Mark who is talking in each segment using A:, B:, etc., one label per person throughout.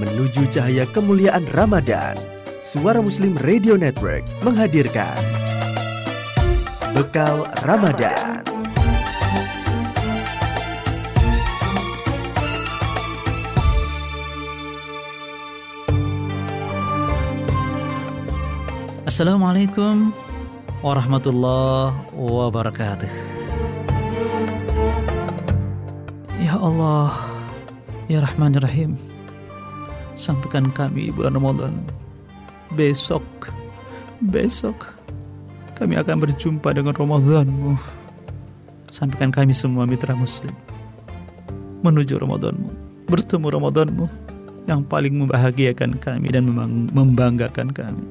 A: menuju cahaya kemuliaan Ramadan. Suara Muslim Radio Network menghadirkan Bekal Ramadan.
B: Assalamualaikum warahmatullahi wabarakatuh. Ya Allah, Ya Rahman ya Rahim, sampaikan kami di bulan Ramadan. Besok, besok kami akan berjumpa dengan Ramadanmu. Sampaikan kami semua mitra muslim menuju Ramadanmu, bertemu Ramadanmu yang paling membahagiakan kami dan membanggakan kami.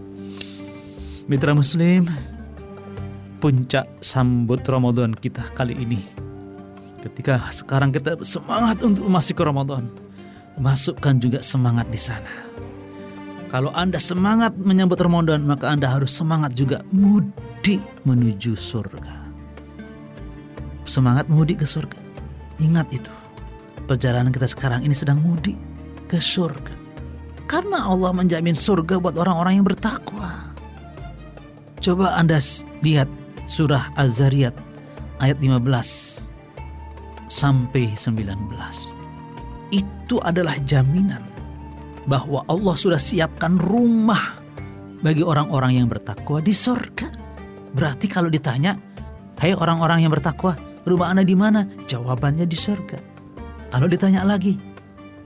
B: Mitra muslim, puncak sambut Ramadan kita kali ini Ketika sekarang kita semangat untuk masuk ke Ramadan, masukkan juga semangat di sana. Kalau Anda semangat menyambut Ramadan, maka Anda harus semangat juga mudik menuju surga. Semangat mudik ke surga. Ingat itu. Perjalanan kita sekarang ini sedang mudik ke surga. Karena Allah menjamin surga buat orang-orang yang bertakwa. Coba Anda lihat surah Az-Zariyat ayat 15 sampai 19. Itu adalah jaminan bahwa Allah sudah siapkan rumah bagi orang-orang yang bertakwa di sorga. Berarti kalau ditanya, hai hey orang-orang yang bertakwa, rumah anda di mana? Jawabannya di sorga. Kalau ditanya lagi,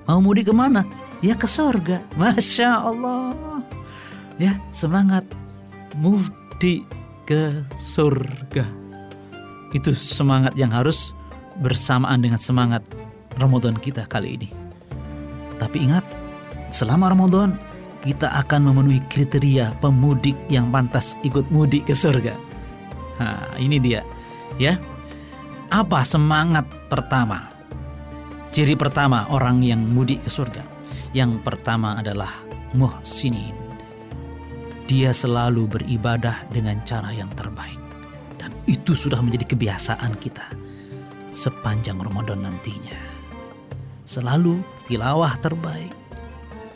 B: mau mudik ke mana? Ya ke sorga. Masya Allah. Ya semangat mudik ke surga. Itu semangat yang harus bersamaan dengan semangat Ramadan kita kali ini. Tapi ingat, selama Ramadan kita akan memenuhi kriteria pemudik yang pantas ikut mudik ke surga. Nah, ini dia, ya. Apa semangat pertama? Ciri pertama orang yang mudik ke surga. Yang pertama adalah muhsinin. Dia selalu beribadah dengan cara yang terbaik. Dan itu sudah menjadi kebiasaan kita sepanjang Ramadan nantinya. Selalu tilawah terbaik,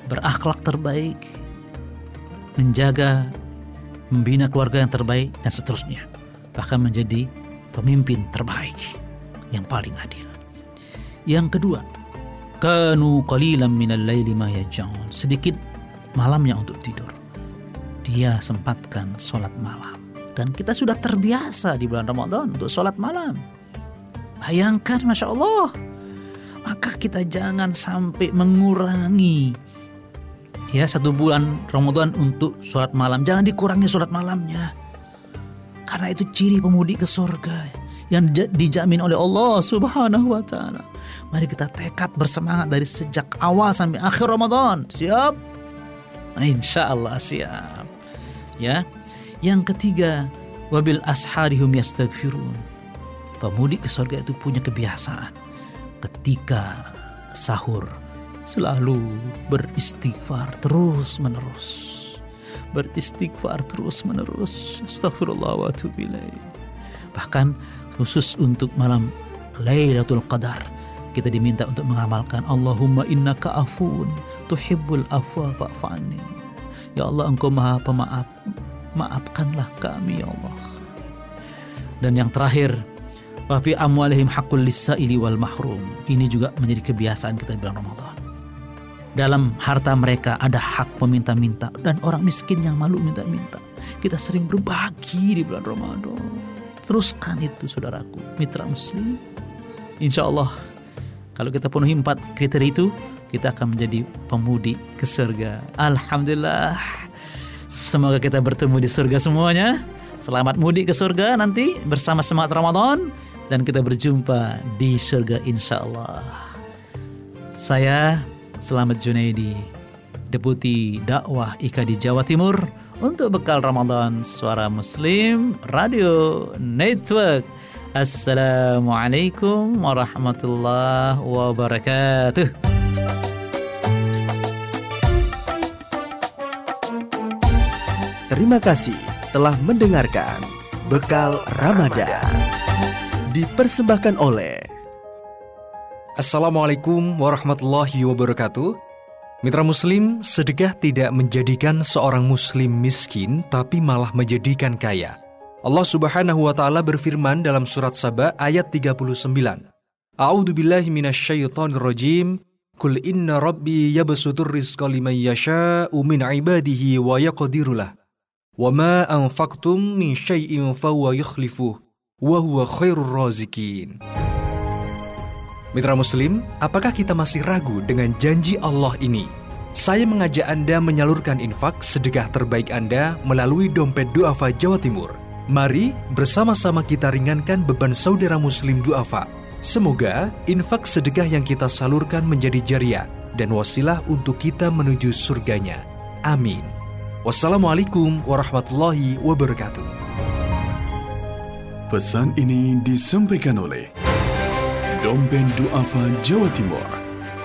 B: berakhlak terbaik, menjaga, membina keluarga yang terbaik, dan seterusnya. Bahkan menjadi pemimpin terbaik yang paling adil. Yang kedua, kanu qalilan minal laili ma Sedikit malamnya untuk tidur. Dia sempatkan sholat malam. Dan kita sudah terbiasa di bulan Ramadan untuk sholat malam Bayangkan Masya Allah. Maka kita jangan sampai mengurangi ya satu bulan Ramadan untuk sholat malam. Jangan dikurangi sholat malamnya. Karena itu ciri pemudik ke surga yang dijamin oleh Allah Subhanahu wa taala. Mari kita tekad bersemangat dari sejak awal sampai akhir Ramadan. Siap? Insya Allah siap. Ya. Yang ketiga, wabil asharihum yastaghfirun pemudik ke surga itu punya kebiasaan ketika sahur selalu beristighfar terus menerus. Beristighfar terus menerus. Astagfirullah wa bahkan khusus untuk malam Lailatul Qadar kita diminta untuk mengamalkan Allahumma innaka afun tuhibbul afwa fa'fani ya Allah engkau maha pemaaf maafkanlah kami ya Allah. Dan yang terakhir Wa fi amwalihim haqqul lisaili wal mahrum. Ini juga menjadi kebiasaan kita di bulan Ramadan. Dalam harta mereka ada hak peminta-minta dan orang miskin yang malu minta-minta. Kita sering berbagi di bulan Ramadan. Teruskan itu saudaraku, mitra muslim. Insya Allah kalau kita penuhi empat kriteria itu, kita akan menjadi pemudi ke surga. Alhamdulillah. Semoga kita bertemu di surga semuanya. Selamat mudik ke surga nanti bersama semangat Ramadan dan kita berjumpa di surga insya Allah. Saya Selamat Junaidi, Deputi Dakwah IKA di Jawa Timur untuk bekal Ramadan Suara Muslim Radio Network. Assalamualaikum warahmatullahi wabarakatuh.
A: Terima kasih telah mendengarkan Bekal Ramadan dipersembahkan oleh
C: Assalamualaikum warahmatullahi wabarakatuh Mitra Muslim, sedekah tidak menjadikan seorang Muslim miskin, tapi malah menjadikan kaya. Allah Subhanahu wa Ta'ala berfirman dalam Surat Saba ayat 39. A'udhu billahi minasyaitonir rajim. Kul inna rabbi yabsutur rizqa liman yasha'u min ibadihi wa yaqdirulah. Wa ma anfaqtum min syai'in fahuwa yukhlifuh. Wa huwa khairur razikin. Mitra Muslim, apakah kita masih ragu dengan janji Allah ini? Saya mengajak Anda menyalurkan infak sedekah terbaik Anda melalui dompet duafa Jawa Timur. Mari bersama-sama kita ringankan beban saudara muslim duafa. Semoga infak sedekah yang kita salurkan menjadi jariah dan wasilah untuk kita menuju surganya. Amin. Wassalamualaikum warahmatullahi wabarakatuh.
D: Pesan ini disampaikan oleh Dompet Duafa Jawa Timur.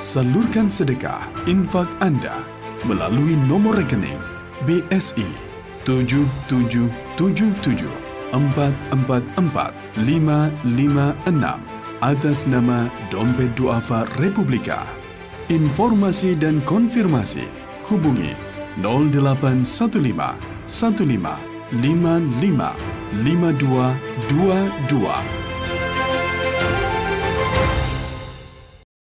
D: Salurkan sedekah infak Anda melalui nomor rekening BSI 7777 444 556 atas nama Dompet Duafa Republika. Informasi dan konfirmasi hubungi 0815 15 55 5222